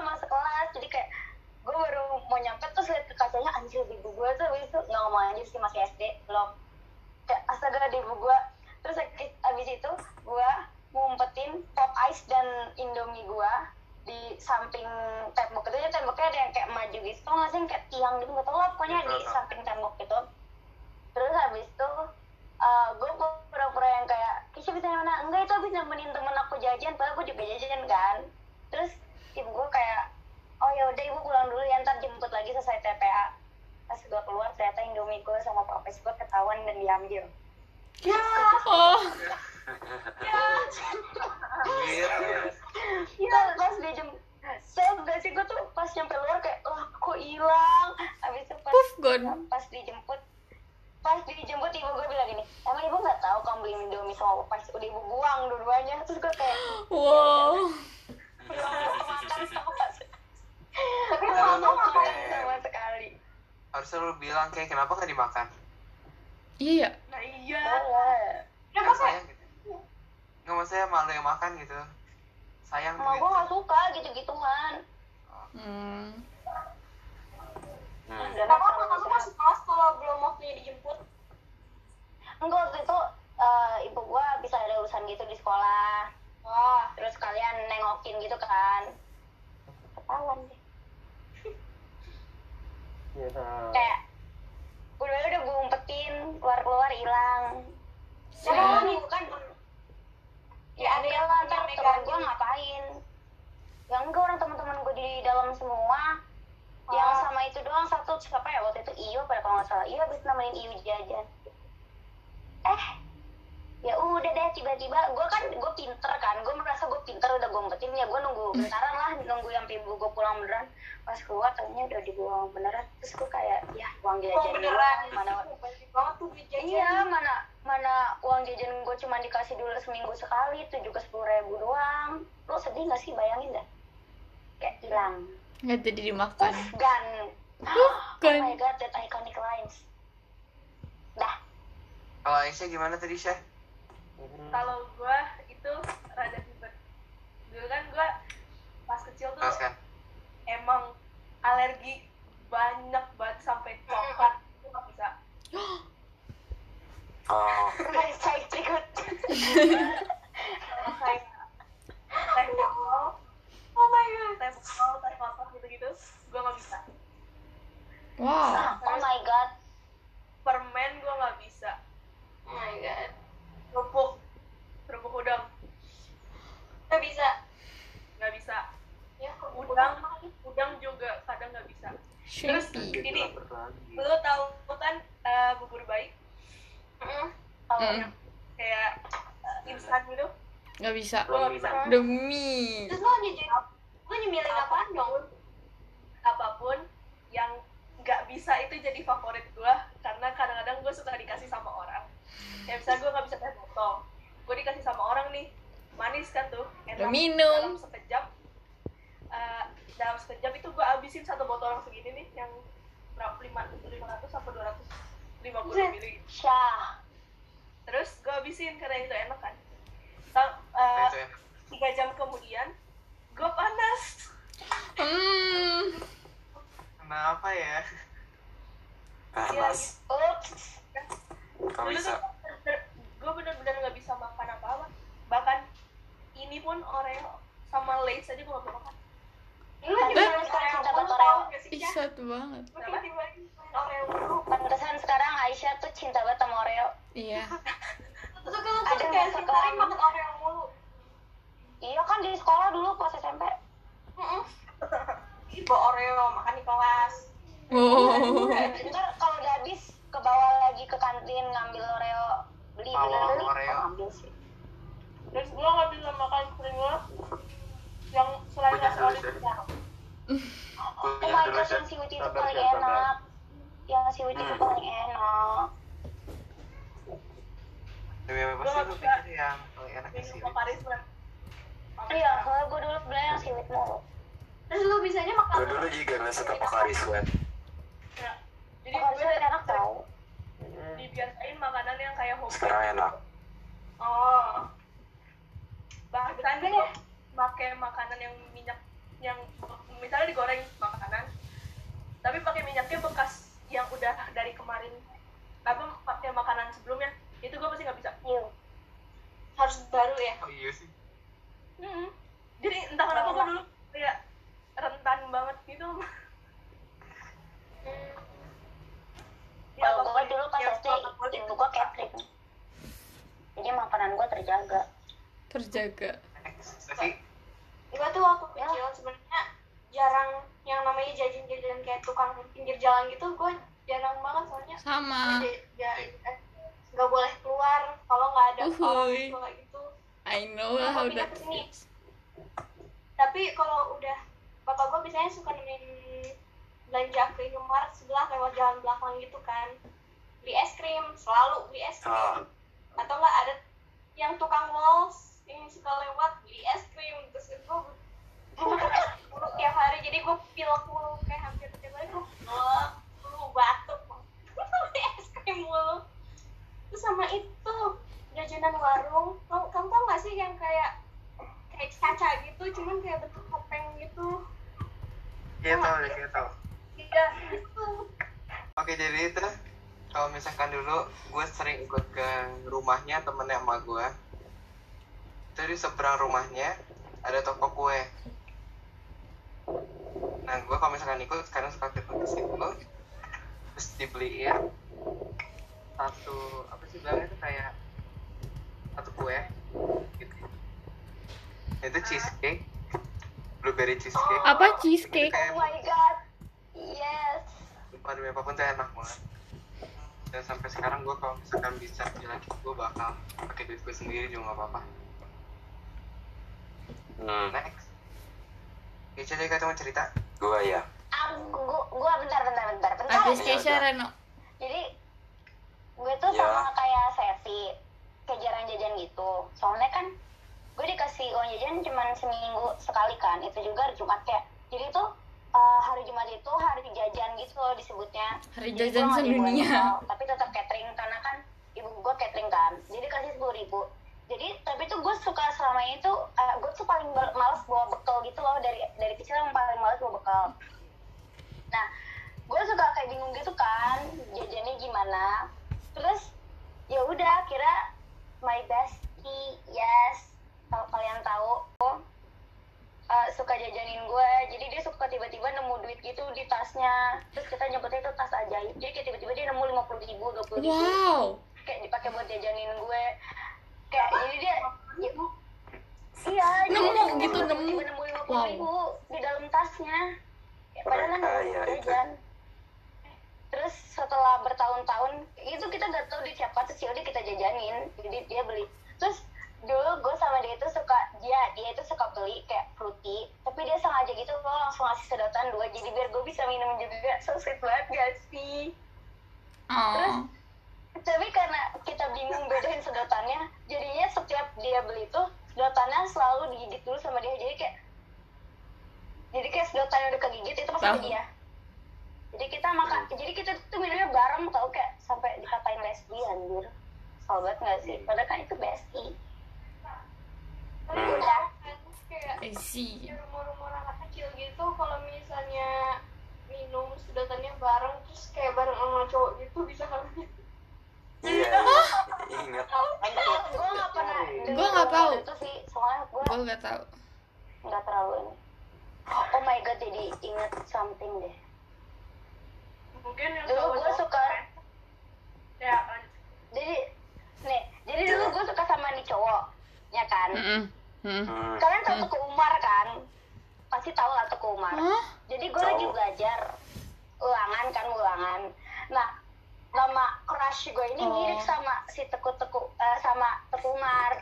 satu siapa ya waktu itu Iyo pada kalau nggak salah Iyo habis nemenin Iyo jajan eh ya udah deh tiba-tiba gue kan gue pinter kan gue merasa gue pinter udah gue umpetin ya gue nunggu bentaran lah nunggu sampai ibu gue pulang beneran pas keluar ternyata udah dibuang beneran terus gue kayak ya uang jajan Oh, beneran. mana banyak banget tuh duit jajan. Iya, mana mana uang jajan gue cuma dikasih dulu seminggu sekali, itu juga sepuluh ribu doang. Lo sedih gak sih bayangin dah? Kayak hilang. nggak jadi dimakan Gun. Puff Oh my god, that iconic lines. Dah. kalau Aisyah gimana tadi Syah kalau gue itu rada ribet dulu kan gue pas kecil tuh Terus kan emang alergi banyak banget sampai coklat itu nggak bisa Oh, Guys, saya ikut. kayak teh botol oh my god teh botol teh kotak gitu gitu gue nggak bisa wow. Oh my god. permen gue nggak bisa. Oh my god. kerupuk. Kerupuk udang. Gak bisa. nggak bisa. Ya, udang udang. juga kadang nggak bisa. Terus ini lu tahu kan eh, bubur bayi Mm-mm. Kalau Mm. kayak eh, instan gitu. Nggak bisa. Nggak bisa. Demi. Terus lo nyemilin apaan dong? apa pun yang nggak bisa itu jadi favorit gue karena kadang-kadang gue suka dikasih sama orang. Kayak misalnya gue nggak bisa teh botol gue dikasih sama orang nih manis kan tuh enak Udah minum. dalam sekejap. Eh, dalam sekejap itu gue abisin satu botol yang segini nih yang berapa lima lima ratus sampai dua ratus lima puluh mili. Syah. terus gue abisin karena itu enak kan. Eh, tiga jam kemudian gue panas. Hmm. Kenapa ya Panas. Ups. Kok dulu bisa? gue bener-bener nggak bisa makan apa-apa bahkan ini pun oreo sama lace aja gue gak bisa makan Pantesan nyemilin sekarang mulu, Oreo. gak satu banget Oreo. Pantesan sekarang Aisyah tuh cinta banget sama Oreo. iya Terus kan lo Ada tuh kayak setiap hari makan Oreo mulu. Iya kan di sekolah dulu pas SMP. Ih, bawa Oreo, makan di kelas. Wow Ntar kalau udah habis ke bawah lagi ke kantin ngambil Oreo beli beli Oreo. Oh, ngambil sih. terus gue nggak bisa makan Pringles yang selain Shay. yang Oh my god, yang siwit itu paling enak. Yang siwit itu Hmm. paling enak. demi apa Gua sih lu pikir yang paling enak sih karisma Iya, kalau gue dulu beli yang siwit mulu. Terus lo bisanya makan Gue dulu juga nggak Sweat. ya. Jadi Kalau gue enak tau. dibiasain makanan yang kayak home Sekarang enak. oh bahkan gue pakai makanan yang minyak yang misalnya digoreng makanan tapi pakai minyaknya bekas yang udah dari kemarin apa pakai makanan sebelumnya itu gue pasti nggak bisa Iya. harus baru ya. oh iya sih Mm-mm. jadi entah kenapa gue dulu kayak rentan banget gitu Ya, Kalau gue apa pun dulu pas yang SD, banget buat ibu gue catering. Jadi makanan gue terjaga. terjaga next Sofi Gue tuh waktu Ya. kecil sebenarnya jarang yang yang namanya jajan-jajan kayak tukang pinggir jalan gitu gue jarang banget soalnya sama Ja- ja- eh, nggak boleh keluar kalau nggak ada orang Uhuy. tua gitu I know lah how Pindah that ke sini. is. tapi kalau udah bapak gue biasanya suka nemenin belanja ke Indomaret sebelah lewat jalan belakang gitu kan beli es krim selalu beli es krim Ah. atau enggak ada yang tukang walls yang suka lewat beli es krim terus gue mulu tiap hari jadi gue pilek mulu kayak hampir tiap hari gue pilek mulu batuk beli es krim mulu terus sama itu jajanan warung kamu, kamu tau gak sih yang kayak kayak kaca gitu cuman kayak bentuk topeng gitu Iya tahu deh, kita tahu. iya itu Oke jadi itu kalau misalkan dulu gue sering ikut ke rumahnya temennya emak gue. Itu di seberang rumahnya ada toko kue. Nah gue kalau misalkan ikut sekarang suka ikut ke situ terus dibeliin satu apa sih bilangnya itu kayak satu kue gitu. Itu cheesecake, blueberry cheesecake. Apa cheesecake? kayak Oh my god. Yes. sumpah demi apa pun tuh enak banget dan sampai sekarang gue kalau misalkan bisa lagi gue bakal pakai duit gue sendiri juga gak apa-apa Hmm, next ya kata mau cerita gua ya. Aku gua, gua bentar bentar bentar bentar. Habis aja. Keisha Reno. Jadi gue tuh Ya. sama kayak Sevi kayak jarang jajan gitu. Soalnya kan gue dikasih uang jajan cuma seminggu sekali kan. Itu juga hari Jumat kayak. Jadi tuh eh, hari Jumat itu hari jajan gitu loh disebutnya. Hari jajan sedunia. tapi tetap catering karena kan ibu gue catering kan. Jadi kasih sepuluh ribu. Jadi tapi tuh gue suka selama ini tuh eh, gue tuh paling males bawa bekal gitu loh dari dari kecil yang paling males bawa bekal. Nah gue suka kayak bingung gitu kan jajannya gimana. Terus ya udah kira my bestie yes kalau kalian tahu uh, suka jajanin gue. Jadi dia suka tiba-tiba nemu duit gitu di tasnya. Terus kita nyebutnya itu tas ajaib. Jadi kayak tiba-tiba dia nemu lima puluh ribu dua puluh ribu. Wow. kayak dipakai buat jajanin gue. Kayak jadi dia ya, iya Nemu jadi dia gitu, nemu. tiba-tiba nemu. lima puluh ribu di dalam tasnya. Ya, padahal kan nggak Kaya boleh itu. jajan. Terus setelah bertahun-tahun itu kita gak tahu di siapa terus yaudah kita jajanin. Jadi dia beli. Terus dulu gue sama dia itu suka dia dia itu suka beli kayak fruity tapi dia sengaja gitu loh langsung ngasih sedotan dua jadi biar gue bisa minum juga. So sweet banget gak sih? Oh. tapi karena kita bingung bedain sedotannya jadinya setiap dia beli tuh sedotannya selalu digigit dulu sama dia. Jadi kayak jadi kayak sedotannya udah kegigit itu pasti ke dia. Jadi kita makan jadi kita tuh minumnya bareng tau kayak sampai dikatain lesbi anjir. Sobat nggak sih? Padahal kan itu bestie tapi udah kan kayak rumah-rumah anak kecil gitu kalau misalnya minum sedotannya bareng terus kayak bareng sama cowok gitu bisa kali Iya, ingat. gue nggak pernah Iya. Gua nggak tahu. itu sih soalnya gue Gue gak tahu. nggak terlalu ini oh my god jadi inget something deh mungkin yang dulu gue suka ya kan jadi nih jadi dulu gue suka sama nih cowok ya kan Mm-mm. Mm. Hmm, kalian tahu Hmm. Teguh Umar kan? Pasti tahu lah Teguh Umar. Hah? jadi gue lagi belajar ulangan kan ulangan. Nah nama crush gue ini Oh. mirip sama si Teguh Teguh eh, sama Teguh Umar.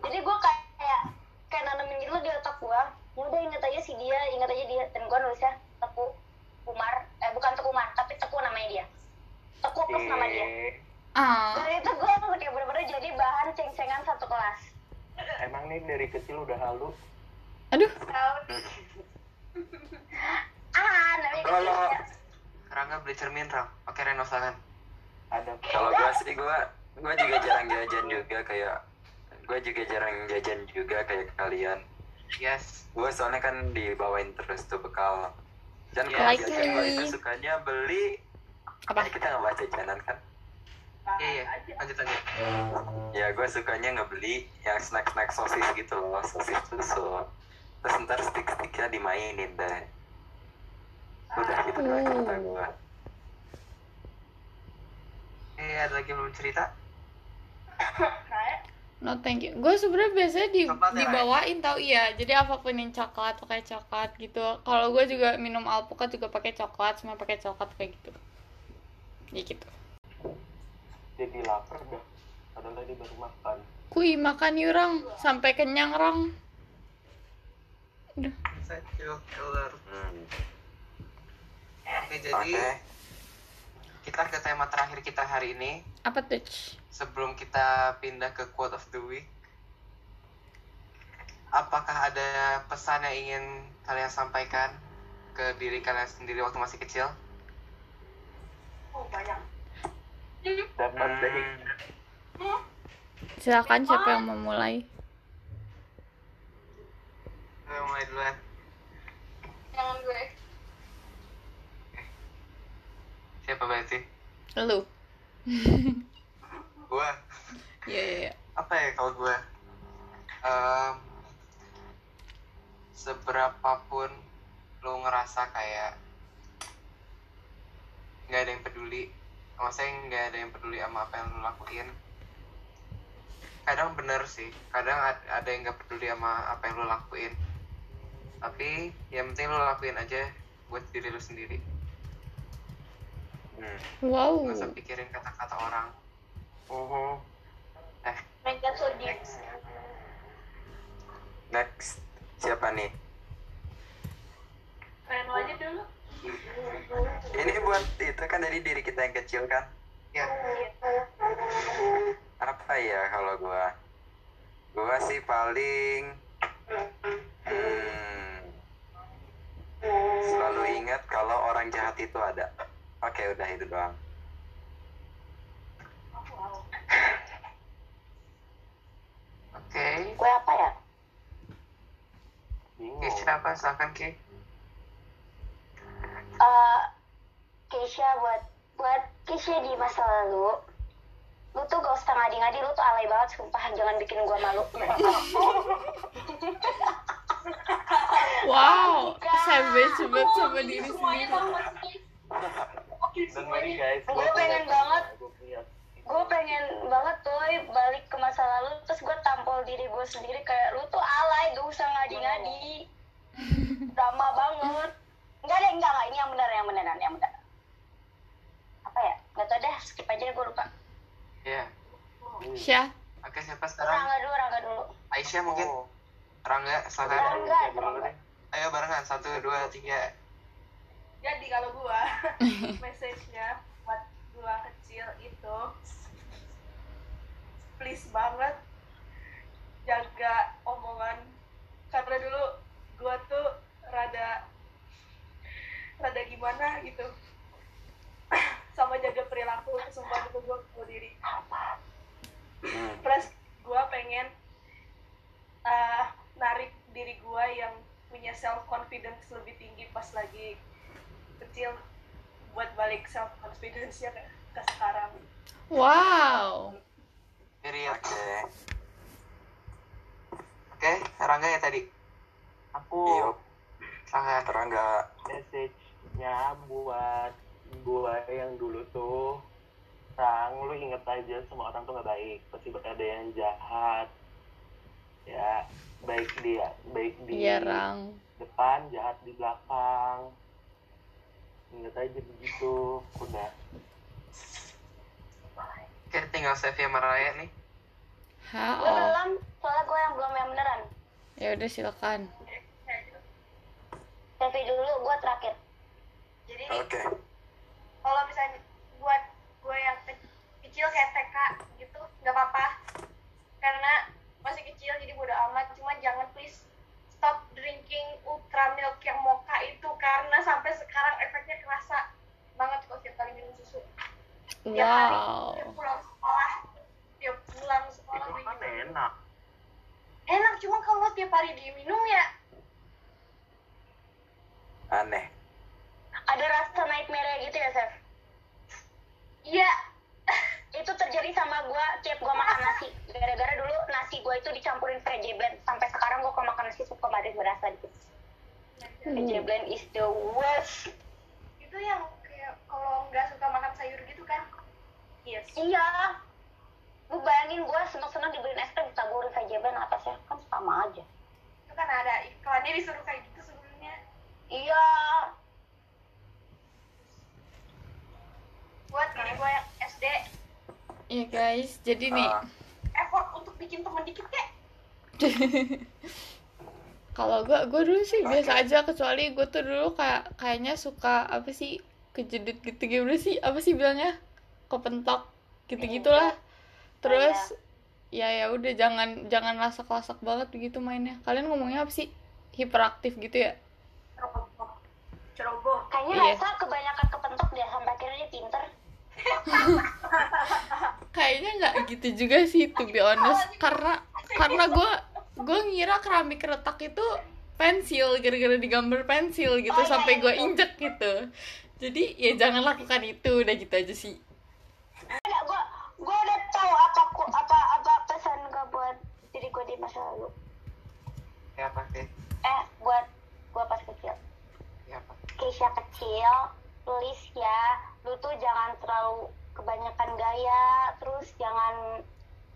Jadi gue kayak kayak nanamin gitu di otak gue ya udah inget aja si dia inget aja dia. Dan gue nulisnya Teguh Umar eh bukan Teguh Umar tapi Teguh namanya dia. Teguh plus nama dia. Eh, Ah. dari itu gue kayak bener-bener jadi bahan ceng-cengan satu kelas emang nih dari kecil udah halu Aduh. ah namanya Kalau- Rangga beli cermin Ram oke Reno silakan ada Kalau gua sih gua gua juga jarang jajan juga kayak gua juga jarang jajan juga kayak kalian. yes Gua soalnya kan dibawain terus tuh bekal. Dan Ya, kalau like jajan gua me. itu sukanya beli Apa? Kita nggak baca jajanan kan? Iya iya lanjut lanjut Ya gue sukanya ngebeli yang snack-snack sosis gitu loh, sosis susu. Terus ntar stick-sticknya dimainin deh. Udah gitu doang cerita gue. eh ada lagi yang belum cerita No thank you. Gue sebenarnya biasanya di, Coklat ya, dibawain tau iya. Jadi apa pun yang coklat pakai coklat gitu. Kalau gue juga minum alpukat juga pakai coklat, semua pakai coklat kayak gitu. Ya gitu. Jadi lapar dah padahal tadi baru makan Kui makan yurang sampai kenyang rang. Satu killer. Hmm. Oke, jadi Oke. kita ke tema terakhir kita hari ini. Apa tuh? Sebelum kita pindah ke quote of the week, apakah ada pesan yang ingin kalian sampaikan ke diri kalian sendiri waktu masih kecil? Oh, banyak. Dapat deh Silakan siapa yang mau mulai? Gue mulai duluan. Jangan gue. Siapa berarti? Lu. Gua. Iya iya iya. Apa ya kalau gue? Em, seberapapun lu ngerasa kayak nggak ada yang peduli, maksudnya nggak ada yang peduli sama apa yang lu lakuin. Kadang bener sih, kadang ad- ada yang nggak peduli sama apa yang lu lakuin. Tapi yang penting lu lakuin aja buat diri lu sendiri. Hmm. Wow. Nggak usah pikirin kata-kata orang. Mhm. Eh, so deep. Next. Siapa nih? Kalian lo aja dulu. Ini buat itu kan dari diri kita yang kecil kan? ya. Apa ya kalau gua? Gua sih paling hmm, selalu ingat kalau orang jahat itu ada. Oke, udah itu doang. Oke. Gue apa ya? bingung Oke, siapa? Silahkan, Ki. Eh Keisha buat buat Keisha di masa lalu lu tuh gak usah ngadi-ngadi lu tuh alay banget sumpah. Jangan bikin gua malu. Wow. Savage banget sama diri sendiri. dan lagi guys Gue pengen banget. gue pengen banget tuh balik ke masa lalu terus gue tampol diri gue sendiri kayak lu tuh alay gak usah ngadi-ngadi. Drama banget enggak deh enggak enggak ini yang benar yang beneran yang benar apa ya nggak tau deh skip aja gue lupa Ya. Syah. Oke, siapa sekarang? Rangga dulu Rangga dulu Aisyah mungkin? Oh, Rangga, silakan. Rangga Rangga. deh? Ayo barengan, satu, dua, tiga. Jadi kalau gua message-nya buat gua kecil itu please banget jaga omongan karena dulu gua tuh rada rada gimana gitu sama jaga perilaku sumpah itu gua mau diri Hmm. plus gua pengen eh, narik diri gua yang punya self confidence lebih tinggi pas lagi kecil buat balik confidence nya ke, sekarang Wow. Period. Oke. Oke, Rangga ya tadi. aku Yuk, Silakan. terang nggak? message-nya buat gue yang dulu tuh Sang, lu inget aja semua orang tuh gak baik pasti ada yang jahat ya baik dia baik di Iya, Rang. depan jahat di belakang inget aja begitu udah Oke, tinggal Sevia Maraya nih. Ha, gue oh. belum soalnya gue yang belum yang beneran Ya udah silakan. Tapi dulu gue terakhir jadi Oke. kalau misalnya buat gue yang ke- kecil kayak TK gitu nggak apa-apa karena masih kecil jadi bodo amat cuma jangan please drinking ultra milk yang mocha itu karena sampai sekarang efeknya kerasa banget kalau tiap kali minum susu tiap hari Wow. tiap pulang sekolah tiap pulang sekolah itu kan enak enak cuma kalau tiap hari diminum ya Aneh. ada rasa nightmare gitu ya Sef iya itu terjadi sama gue tiap gue makan nasi gara-gara dulu nasi gue itu dicampurin blend sampai sekarang gue kalau makan nasi suka manis berasa dikit veggie blend is the worst. Itu yang kayak kalau nggak suka makan sayur gitu kan? Yes. Iya. Lu bayangin gue seneng-seneng dibeliin es krim ditaburin VJB atasnya. Kan sama aja. Itu kan ada iklannya disuruh kayak gitu sebelumnya. Iya. Buat diri gue yang SD Iya guys, jadi nih Ah. Bikin temen dikit kek. Kalau gue gue dulu sih biasa aja kecuali gue tuh dulu kayak kayaknya suka apa sih kejedut gitu gimana sih apa sih bilangnya kepentok gitu gitulah terus ya ya udah jangan jangan lasak-lasak banget begitu mainnya. Kalian ngomongnya apa sih hiperaktif gitu ya? Ceroboh. Ceroboh. Kayaknya Iya. Raisa kebanyakan kepentok dia sampai akhirnya dia pinter kayaknya nggak gitu juga sih to be honest. Karena karena gue gue ngira keramik retak itu pensil gara-gara digambar pensil gitu Oh, iya, sampai iya, gue itu. injek gitu. Jadi ya jangan lakukan itu udah gitu aja sih. Enggak, gue gue udah tahu apa apa apa pesan gue buat diri gue di masa lalu. Ya pasti eh buat gue pas kecil. Ya pasti Keisha kecil please ya lu tuh jangan terlalu kebanyakan gaya terus jangan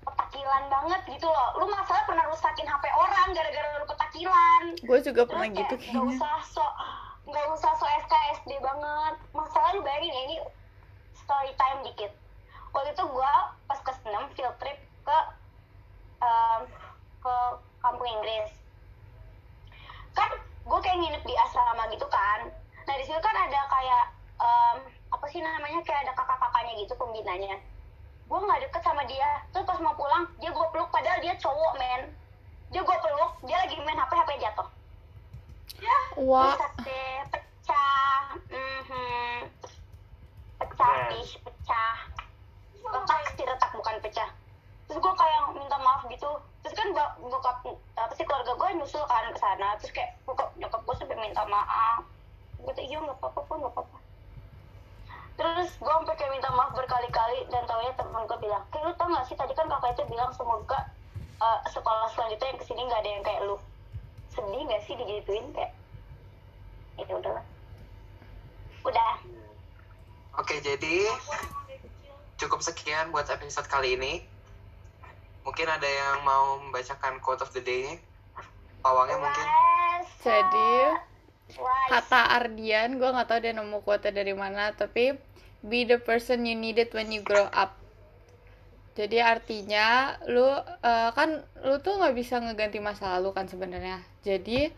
petakilan banget gitu loh. Lu masalah pernah rusakin HP orang gara-gara lu petakilan. Gue juga pernah Terus gitu kayak nggak kayaknya. usah so nggak usah so SKSD banget. Masalah lu bayangin ya ini story time dikit. Waktu itu gua pas kelas 6 field trip ke em, ke kampung Inggris. Kan gue kayak nginep di asrama gitu kan. Nah di situ kan ada kayak em, apa sih namanya? Kayak ada kakak-kakaknya gitu pembinanya. Gue nggak deket sama dia. Terus pas mau pulang dia gue peluk padahal dia cowok men. Dia gue peluk dia lagi main hp hp jatuh wah. rusak deh pecah. Mhm. Pecah bis pecah. Retak sih retak bukan pecah. Terus gue kayak minta maaf gitu. Terus kan bok- bokap apa sih keluarga gue nyusul kan ke sana. Terus kayak bokap nyokap gue sampai minta maaf. Gue tuh iya nggak apa-apa nggak apa-apa terus gue sampai kayak minta maaf berkali-kali dan taunya temen gue bilang kayak lu tau gak sih tadi kan kakak itu bilang semoga uh, sekolah selanjutnya yang ke sini nggak ada yang kayak lu. Sedih gak sih digituin kayak? Ya udahlah. Udah. Oke, jadi cukup sekian buat episode kali ini. Mungkin ada yang mau membacakan quote of the day Pawangnya mungkin. Jadi Kata Ardian gue nggak tahu dia nemu quote dari mana tapi be the person you needed when you grow up. Jadi artinya lu eh, kan lu tuh nggak bisa ngeganti masa lalu kan sebenarnya. Jadi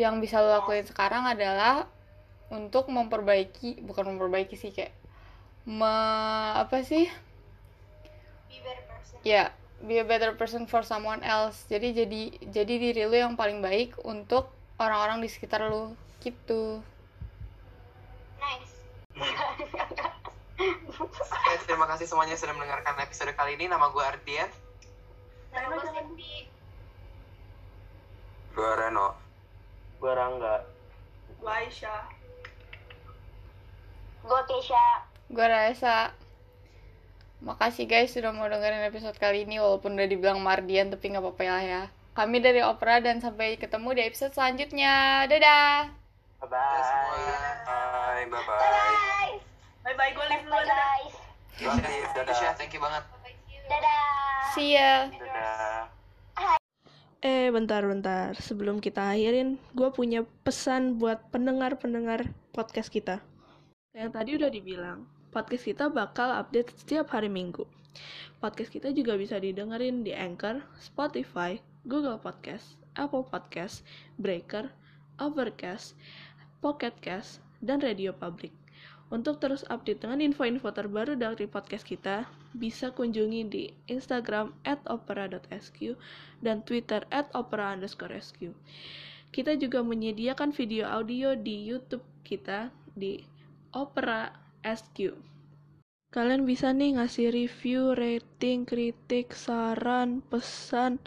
yang bisa lu lakuin sekarang adalah untuk memperbaiki bukan memperbaiki sih kayak me, apa sih? Be better person. Ya be a better person for someone else. Jadi jadi jadi diri lu yang paling baik untuk orang-orang di sekitar lu gitu. Nice. Oke, terima kasih semuanya sudah mendengarkan episode kali ini. Nama gue Ardian. nama gue Gue Reno. gue Rangga. Gue Aisyah. Gue Keisha gue rasa makasih guys sudah mau dengerin episode kali ini walaupun udah dibilang Mardian tapi nggak apa-apa lah ya kami dari Opera dan sampai ketemu di episode selanjutnya dadah bye Dadah semua. bye Bye, bye bye. guys bye bye gue live bye dulu dadah dadah. Isya, thank you banget. dadah see ya dadah Eh, bentar-bentar. Sebelum kita akhirin, gue punya pesan buat pendengar-pendengar podcast kita. Yang tadi udah dibilang, podcast kita bakal update setiap hari Minggu. Podcast kita juga bisa didengerin di Anchor, Spotify, Google Podcast, Apple Podcast, Breaker, Overcast, Pocket Cast, dan Radio Public. Untuk terus update dengan info-info terbaru dari podcast kita, bisa kunjungi di Instagram at opera.sq dan Twitter at opera underscore sq. Kita juga menyediakan video audio di YouTube kita di Opera SQ. Kalian bisa nih ngasih review, rating, kritik, saran, pesan,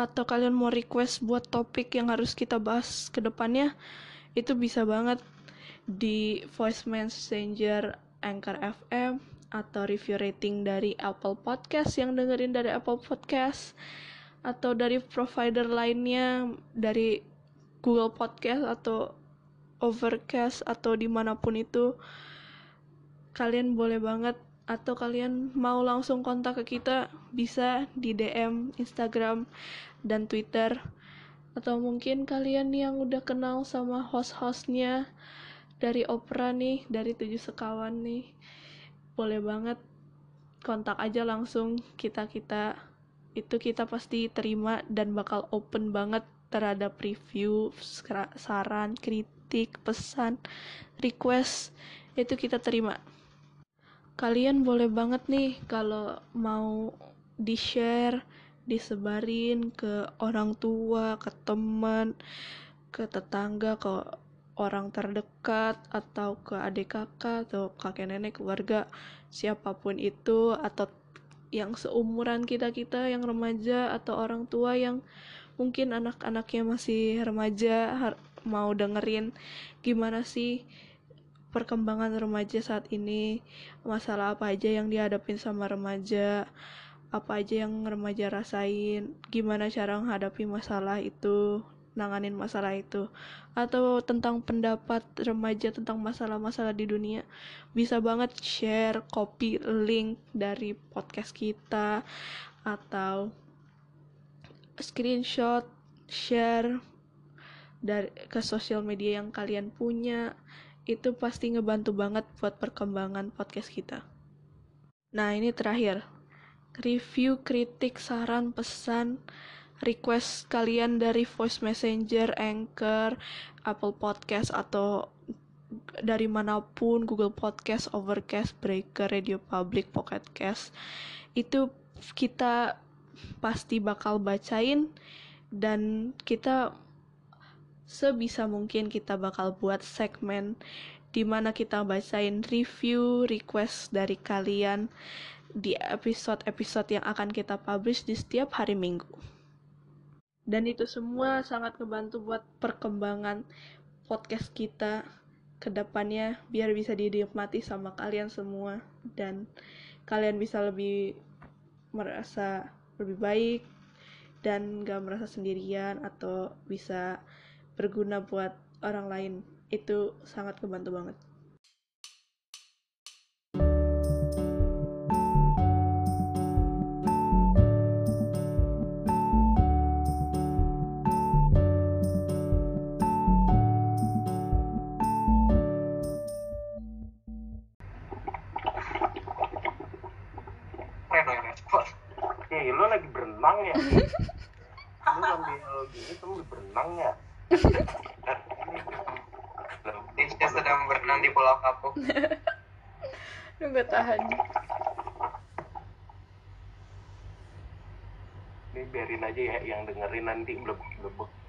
atau kalian mau request buat topik yang harus kita bahas ke depannya, itu bisa banget di voice messenger Anchor FM atau review rating dari Apple Podcast yang dengerin dari Apple Podcast atau dari provider lainnya dari Google Podcast atau Overcast atau di mana pun itu. Kalian boleh banget atau kalian mau langsung kontak ke kita bisa di DM Instagram dan Twitter. Atau mungkin kalian yang udah kenal sama host-hostnya dari opera nih dari tujuh sekawan nih boleh banget kontak aja langsung kita kita itu kita pasti terima dan bakal open banget terhadap review saran kritik pesan request. Itu kita terima kalian boleh banget nih kalau mau di share disebarin ke orang tua ke teman ke tetangga ke orang terdekat atau ke adik kakak atau kakek nenek keluarga siapa pun itu atau yang seumuran kita kita yang remaja atau orang tua yang mungkin anak-anaknya masih remaja mau dengerin gimana sih perkembangan remaja saat ini? Masalah apa aja yang dihadapin sama remaja? Apa aja yang remaja rasain? Gimana cara menghadapi masalah itu? Nanganin masalah itu? Atau tentang pendapat remaja tentang masalah-masalah di dunia? Bisa banget share copy link dari podcast kita atau screenshot share dari ke sosial media yang kalian punya itu pasti ngebantu banget buat perkembangan podcast kita. Nah, ini terakhir. Review, kritik, saran, pesan, request kalian dari voice messenger, Anchor, Apple Podcast atau dari mana pun Google Podcast, Overcast, Breaker, Radio Public, Pocket Cast itu kita pasti bakal bacain dan kita sebisa mungkin kita bakal buat segmen di mana kita bacain review request dari kalian di episode-episode yang akan kita publish di setiap hari Minggu. Dan itu semua sangat ngebantu buat perkembangan podcast kita ke depannya biar bisa dinikmati sama kalian semua dan kalian bisa lebih merasa lebih baik dan gak merasa sendirian atau bisa berguna buat orang lain itu sangat kebantu banget Kapuk. Lu gak tahan. Ini biarin aja ya yang dengerin nanti blebek-blebek